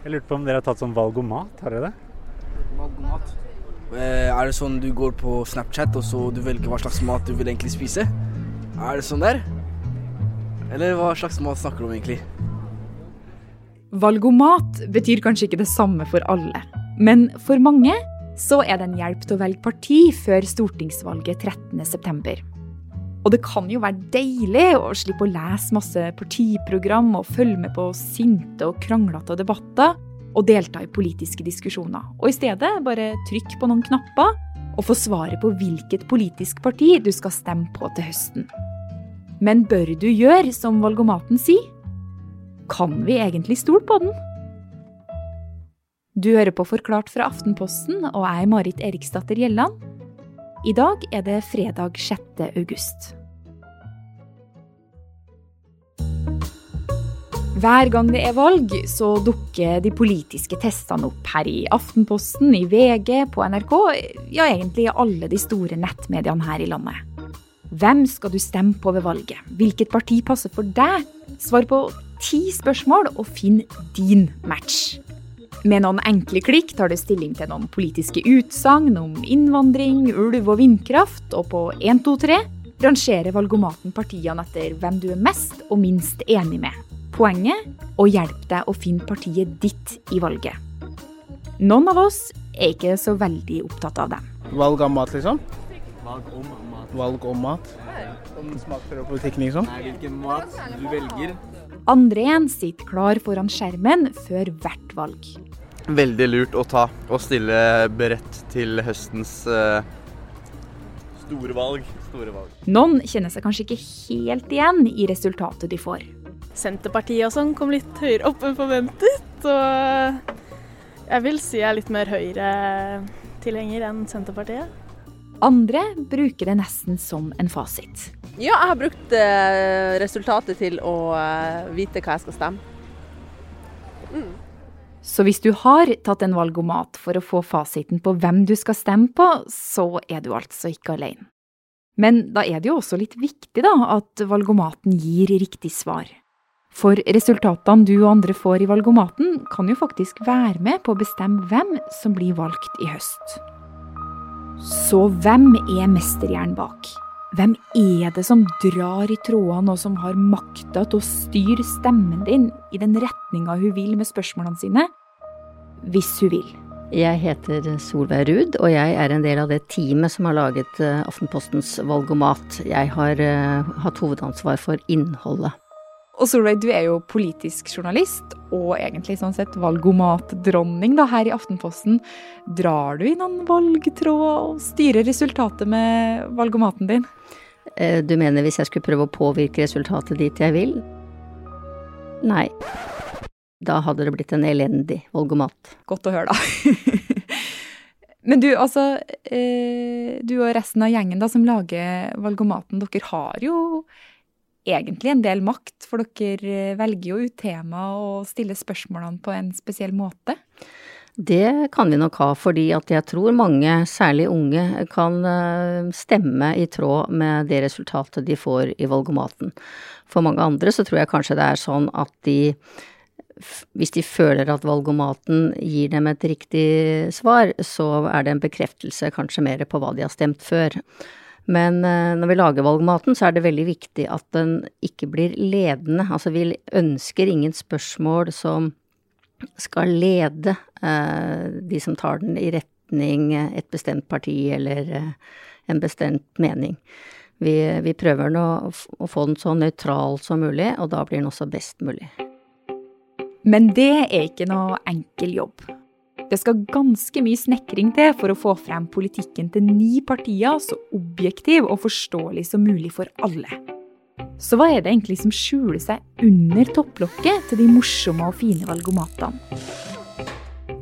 Jeg lurte på om dere har tatt sånn valgomat, har dere det? Valgomat? Eh, er det sånn du går på Snapchat og så du velger hva slags mat du vil egentlig spise? Er det sånn der? Eller hva slags mat snakker du om egentlig? Valgomat betyr kanskje ikke det samme for alle, men for mange så er det en hjelp til å velge parti før stortingsvalget 13.9. Og det kan jo være deilig å slippe å lese masse partiprogram og følge med på sinte og kranglete debatter og delta i politiske diskusjoner. Og i stedet bare trykk på noen knapper og få svaret på hvilket politisk parti du skal stemme på til høsten. Men bør du gjøre som valgomaten sier? Kan vi egentlig stole på den? Du hører på Forklart fra Aftenposten, og jeg er Marit Eriksdatter Gjelland. I dag er det fredag 6. august. Hver gang det er valg, så dukker de politiske testene opp her i Aftenposten, i VG, på NRK, ja egentlig i alle de store nettmediene her i landet. Hvem skal du stemme på ved valget? Hvilket parti passer for deg? Svar på ti spørsmål og finn din match. Med noen enkle klikk tar du stilling til noen politiske utsagn om innvandring, ulv og vindkraft, og på 1, 2, 3 rangerer valgomaten partiene etter hvem du er mest og minst enig med. Poenget å hjelpe deg å finne partiet ditt i valget. Noen av oss er ikke så veldig opptatt av dem. Valg av mat, liksom? Valg om mat. Valg om mat? Om smaker og politikken, liksom? Nei, hvilken mat du velger. Andre igjen sitter klar foran skjermen før hvert valg. Veldig lurt å ta og stille beredt til høstens uh, store valg. Store valg. Noen kjenner seg kanskje ikke helt igjen i resultatet de får. Senterpartiet og sånn kom litt høyere opp enn forventet. Og jeg vil si jeg er litt mer Høyre-tilhenger enn Senterpartiet. Andre bruker det nesten som en fasit. Ja, jeg har brukt eh, resultatet til å eh, vite hva jeg skal stemme. Mm. Så hvis du har tatt en valgomat for å få fasiten på hvem du skal stemme på, så er du altså ikke alene. Men da er det jo også litt viktig da, at valgomaten gir riktig svar. For resultatene du og andre får i valgomaten, kan jo faktisk være med på å bestemme hvem som blir valgt i høst. Så hvem er mesterhjernen bak? Hvem er det som drar i trådene og som har makta til å styre stemmen din i den retninga hun vil med spørsmålene sine, hvis hun vil? Jeg heter Solveig Ruud, og jeg er en del av det teamet som har laget eh, Aftenpostens valgomat. Jeg har uh, hatt hovedansvar for innholdet. Og Solveig, du er jo politisk journalist og egentlig sånn sett valgomatdronning da, her i Aftenposten. Drar du i noen valgtråd og styrer resultatet med valgomaten din? Eh, du mener hvis jeg skulle prøve å påvirke resultatet dit jeg vil? Nei. Da hadde det blitt en elendig valgomat. Godt å høre, da. Men du, altså eh, Du og resten av gjengen da, som lager valgomaten, dere har jo egentlig en del makt, for dere velger jo ut tema og stiller spørsmålene på en spesiell måte? Det kan vi nok ha, fordi at jeg tror mange, særlig unge, kan eh, stemme i tråd med det resultatet de får i valgomaten. For mange andre så tror jeg kanskje det er sånn at de hvis de føler at valgomaten gir dem et riktig svar, så er det en bekreftelse kanskje mer på hva de har stemt før. Men eh, når vi lager valgmaten, så er det veldig viktig at den ikke blir ledende. Altså vi ønsker ingen spørsmål som skal lede eh, de som tar den i retning et bestemt parti eller eh, en bestemt mening. Vi, vi prøver nå å få den så nøytral som mulig, og da blir den også best mulig. Men det er ikke noe enkel jobb. Det skal ganske mye snekring til for å få frem politikken til ni partier så objektiv og forståelig som mulig for alle. Så hva er det egentlig som skjuler seg under topplokket til de morsomme og fine valgomatene?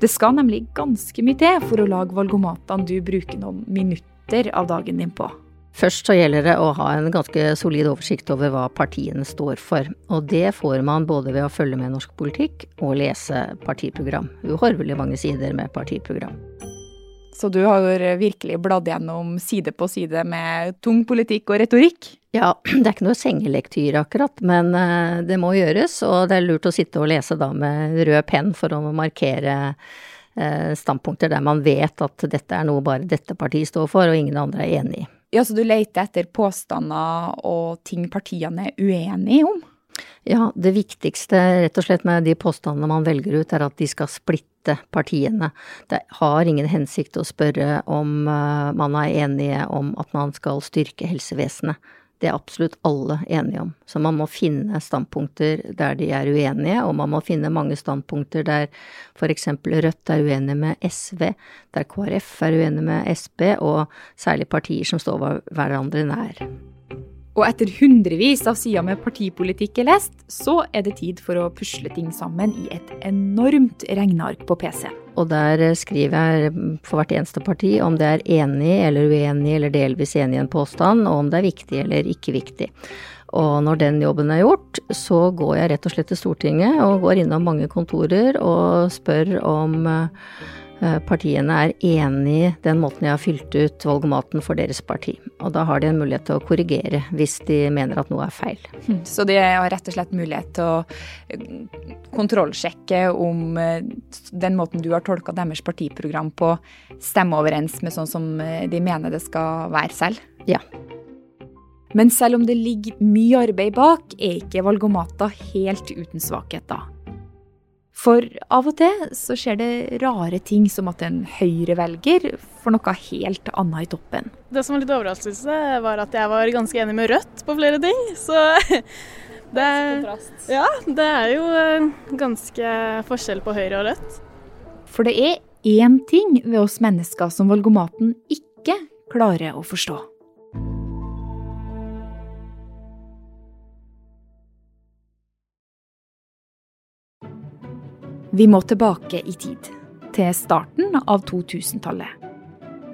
Det skal nemlig ganske mye til for å lage valgomatene du bruker noen minutter av dagen din på. Først så gjelder det å ha en ganske solid oversikt over hva partiene står for, og det får man både ved å følge med norsk politikk og lese partiprogram. Uhorvelig mange sider med partiprogram. Så du har virkelig bladd gjennom side på side med tung politikk og retorikk? Ja, det er ikke noe sengelektyr akkurat, men eh, det må gjøres. Og det er lurt å sitte og lese da med rød penn for å markere eh, standpunkter der man vet at dette er noe bare dette partiet står for, og ingen andre er enig i. Ja, Så du leter etter påstander og ting partiene er uenige om? Ja, det viktigste rett og slett med de påstandene man velger ut, er at de skal splitte partiene. Det har ingen hensikt å spørre om uh, man er enige om at man skal styrke helsevesenet. Det er absolutt alle enige om. Så man må finne standpunkter der de er uenige, og man må finne mange standpunkter der eksempel Rødt er uenig med SV, der KrF er uenig med Sp, og særlig partier som står hverandre nær. Og etter hundrevis av sider med partipolitikk er lest, så er det tid for å pusle ting sammen i et enormt regneark på PC. Og der skriver jeg for hvert eneste parti om det er enig eller uenig eller delvis enig i en påstand, og om det er viktig eller ikke viktig. Og når den jobben er gjort, så går jeg rett og slett til Stortinget og går innom mange kontorer og spør om partiene er enig i den måten jeg har fylt ut valgomaten for deres parti. Og da har de en mulighet til å korrigere hvis de mener at noe er feil. Hm, så de har rett og slett mulighet til å eh, kontrollsjekke om eh, den måten du har tolka deres partiprogram på, stemmer overens med sånn som de mener det skal være selv? Ja. Men selv om det ligger mye arbeid bak, er ikke valgomater helt uten svakheter. For av og til så skjer det rare ting, som at en Høyre-velger får noe helt annet i toppen. Det som var litt overraskelse, var at jeg var ganske enig med Rødt på flere ting. Så det, ja, det er jo eh, ganske forskjell på Høyre og Rødt. For det er én ting ved oss mennesker som valgomaten ikke klarer å forstå. Vi må tilbake i tid, til starten av 2000-tallet.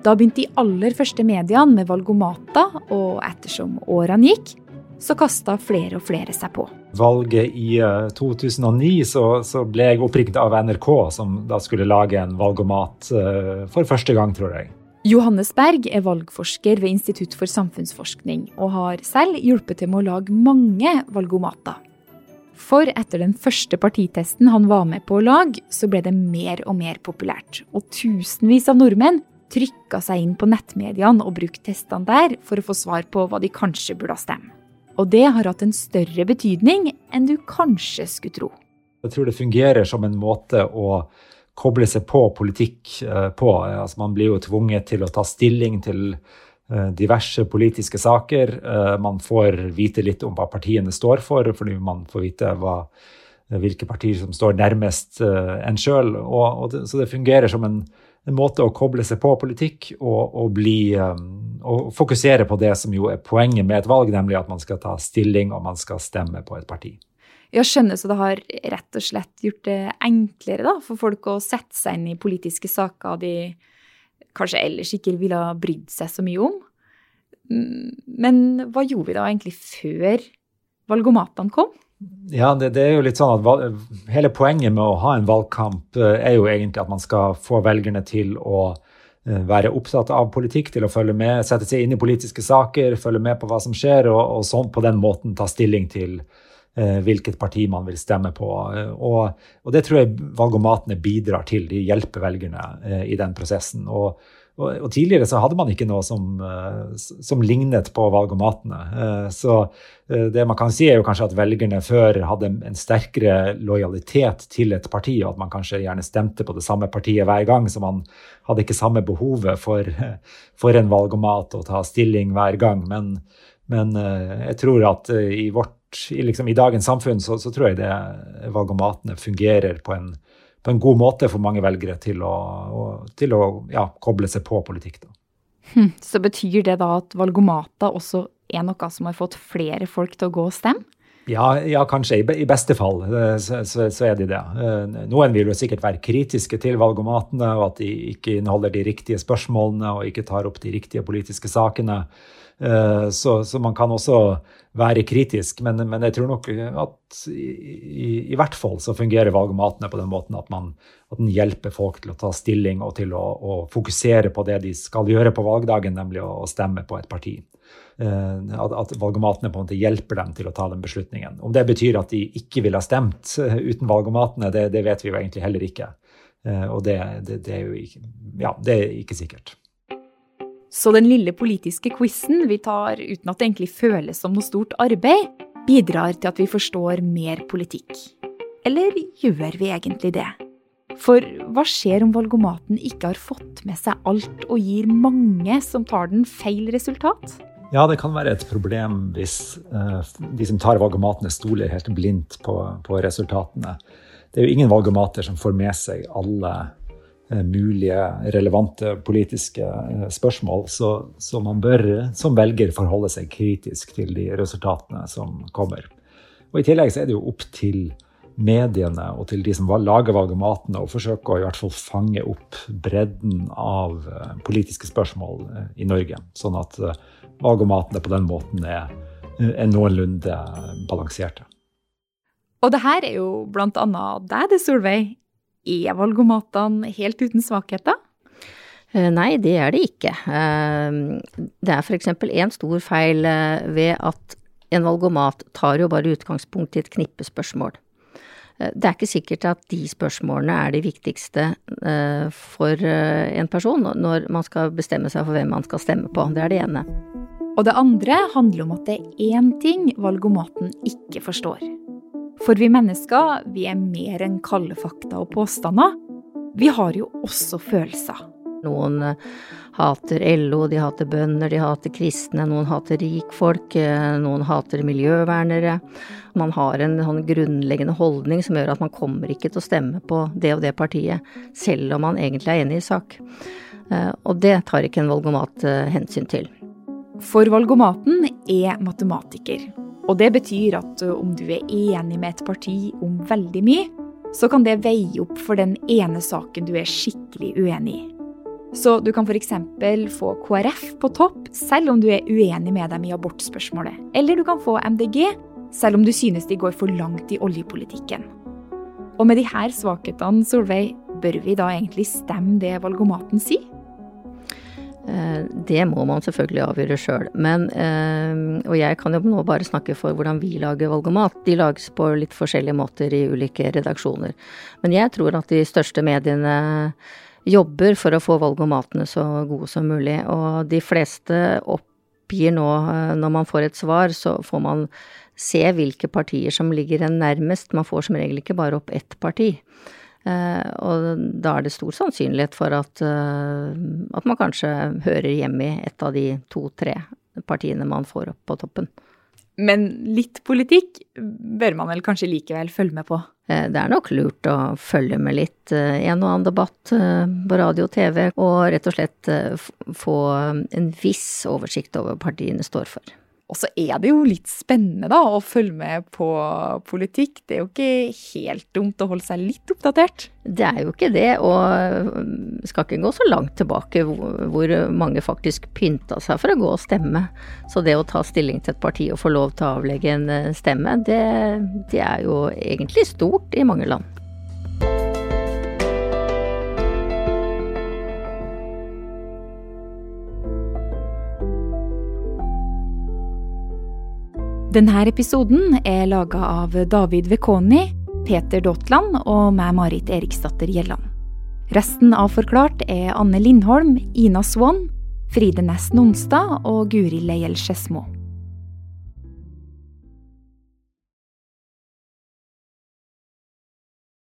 Da begynte de aller første mediene med valgomata, og ettersom årene gikk, så kasta flere og flere seg på. Valget i 2009 eh, så, så ble jeg oppringt av NRK, som da skulle lage en valgomat uh, for første gang, tror jeg. Johannes Berg er valgforsker ved Institutt for samfunnsforskning, og har selv hjulpet til med å lage mange valgomater. For etter den første partitesten han var med på å lage, så ble det mer og mer populært. Og tusenvis av nordmenn trykka seg inn på nettmediene og brukte testene der for å få svar på hva de kanskje burde ha stemme. Og det har hatt en større betydning enn du kanskje skulle tro. Jeg tror det fungerer som en måte å koble seg på politikk eh, på. Altså man blir jo tvunget til å ta stilling til diverse politiske saker. Eh, man får vite litt om hva partiene står for, fordi man får vite hva, eh, hvilke partier som står nærmest en sjøl. Så det fungerer som en, en, måte å koble seg på politikk og, og, bli, og fokusere på det som jo er poenget med et valg, nemlig at man skal ta stilling og man skal stemme på et parti. Jeg skjønner så det har rett og slett gjort det enklere da, for folk å sette seg inn i politiske saker de kanskje ellers ikke ville ha brydd seg så mye om. Mm, men hva gjorde vi da egentlig før valgomatene kom? Ja, det, det, er jo litt sånn at Hele poenget med å ha en valgkamp eh, er jo egentlig at man skal få velgerne til å eh, være opptatt av politikk, til å følge med, sette seg inn i politiske saker, følge med på hva som skjer, og, og sånn på den måten ta stilling til eh, hvilket parti man vil stemme på. Og, og, det tror jeg valgomatene bidrar til. De hjelper velgerne eh, i den prosessen. Og, og, og, tidligere så hadde man ikke noe som, eh, som lignet på valgomatene. Eh, så eh, det man kan si, er jo kanskje at velgerne før hadde en sterkere lojalitet til et parti, og at man kanskje gjerne stemte på det samme partiet hver gang, så man hadde ikke samme behovet for, for en valgomat å ta stilling hver gang. Men, men jeg tror at i vårt i, liksom, i dagens samfunn så, så, tror jeg det valgomatene fungerer på en, på en god måte for mange velgere til å, til å ja, koble seg på politikk. Hm, så betyr det da at valgomater også er noe som har fått flere folk til å gå og stemme? Ja, ja, kanskje. I beste fall eh, så, så, så, er de det. Eh, noen vil jo sikkert være kritiske til valgomatene, og at de ikke inneholder de riktige spørsmålene og ikke tar opp de riktige politiske sakene. Eh, så, så man kan også være kritisk, men, men jeg tror nok at i, i, hvert fall så fungerer valgomatene på den måten at, man, at den hjelper folk til å ta stilling og til å, å fokusere på det de skal gjøre på valgdagen, nemlig å, å stemme på et parti. Eh, at, at valgomatene på en måte hjelper dem til å ta den beslutningen. Om det betyr at de ikke ville ha stemt eh, uten valgomatene, det, det vet vi jo egentlig heller ikke. Eh, og det, det, det, er jo ikke, ja, det er ikke sikkert. Så den lille politiske quizen vi tar uten at det egentlig føles som noe stort arbeid, bidrar til at vi forstår mer politikk. Eller gjør vi egentlig det? For hva skjer om valgomaten ikke har fått med seg alt og gir mange som tar den feil resultat? Ja, det kan være et problem hvis uh, de som tar valgomatene, stoler helt blindt på, på, resultatene. Det er jo ingen valgomater som får med seg alle uh, mulige relevante politiske uh, spørsmål, så, så, man bør som velger forholde seg kritisk til de resultatene som kommer. Og I tillegg så er det jo opp til mediene og til de som lager valgomatene, å forsøke å i hvert fall fange opp bredden av politiske spørsmål i Norge. Sånn at valgomatene på den måten er, er noenlunde balanserte. Og det her er jo blant annet deg, det, Solveig. Er valgomatene helt uten svakheter? Eh, nei, det er det ikke. Eh, det er f.eks. en stor feil eh, ved at en valgomat tar jo bare utgangspunkt i et knippe spørsmål. Det er ikke sikkert at de spørsmålene er de viktigste for en person når man skal bestemme seg for hvem man skal stemme på. Det er det ene. Og det andre handler om at det er én ting valgomaten ikke forstår. For vi mennesker, vi er mer enn kalde fakta og påstander. Vi har jo også følelser. Noen eh, hater LO, de hater bønder, de hater kristne, noen hater rikfolk, eh, noen hater miljøvernere. Man har en sånn grunnleggende holdning som gjør at man kommer ikke til å stemme på det og det partiet, selv om man egentlig er enig i sak. Eh, og det tar ikke en valgomat hensyn til. For valgomaten er matematiker. Og det betyr at om du er enig med et parti om veldig mye, så kan det veie opp for den ene saken du er skikkelig uenig i. Så du kan f.eks. få KrF på topp selv om du er uenig med dem i abortspørsmålet. Eller du kan få MDG selv om du synes de går for langt i oljepolitikken. Og med de her svakhetene, Solveig, bør vi da egentlig stemme det valgomaten sier? Eh, det må man selvfølgelig avgjøre sjøl. Eh, og jeg kan jo nå bare snakke for hvordan vi lager valgomat. De lages på litt forskjellige måter i ulike redaksjoner. Men jeg tror at de største mediene jobber for å få valgomatene så gode som mulig. Og de fleste oppgir nå, eh, når man får et svar, så får man se hvilke partier som ligger en nærmest. Man får som regel ikke bare opp ett parti. Eh, og da er det stor sannsynlighet for at, eh, at man kanskje hører hjemme i et av de to-tre partiene man får opp på toppen. Men litt politikk bør man vel kanskje likevel følge med på? Eh, det er nok lurt å følge med litt en og annen debatt på radio og TV, og rett og slett få en viss oversikt over hva partiene står for. Og så er det jo litt spennende da, å følge med på politikk. Det er jo ikke helt dumt å holde seg litt oppdatert. Det er jo ikke det, og skal ikke gå så langt tilbake hvor mange faktisk pynta seg for å gå og stemme. Så det å ta stilling til et parti og få lov til å avlegge en eh, stemme, det, det er jo egentlig stort i mange land. Denne episoden er laga av David Vekoni, Peter Daatland og meg, Marit Eriksdatter Gjelland. Resten av Forklart er Anne Lindholm, Ina Swann, Fride Næss Nonstad og Guri Leiel Skedsmo.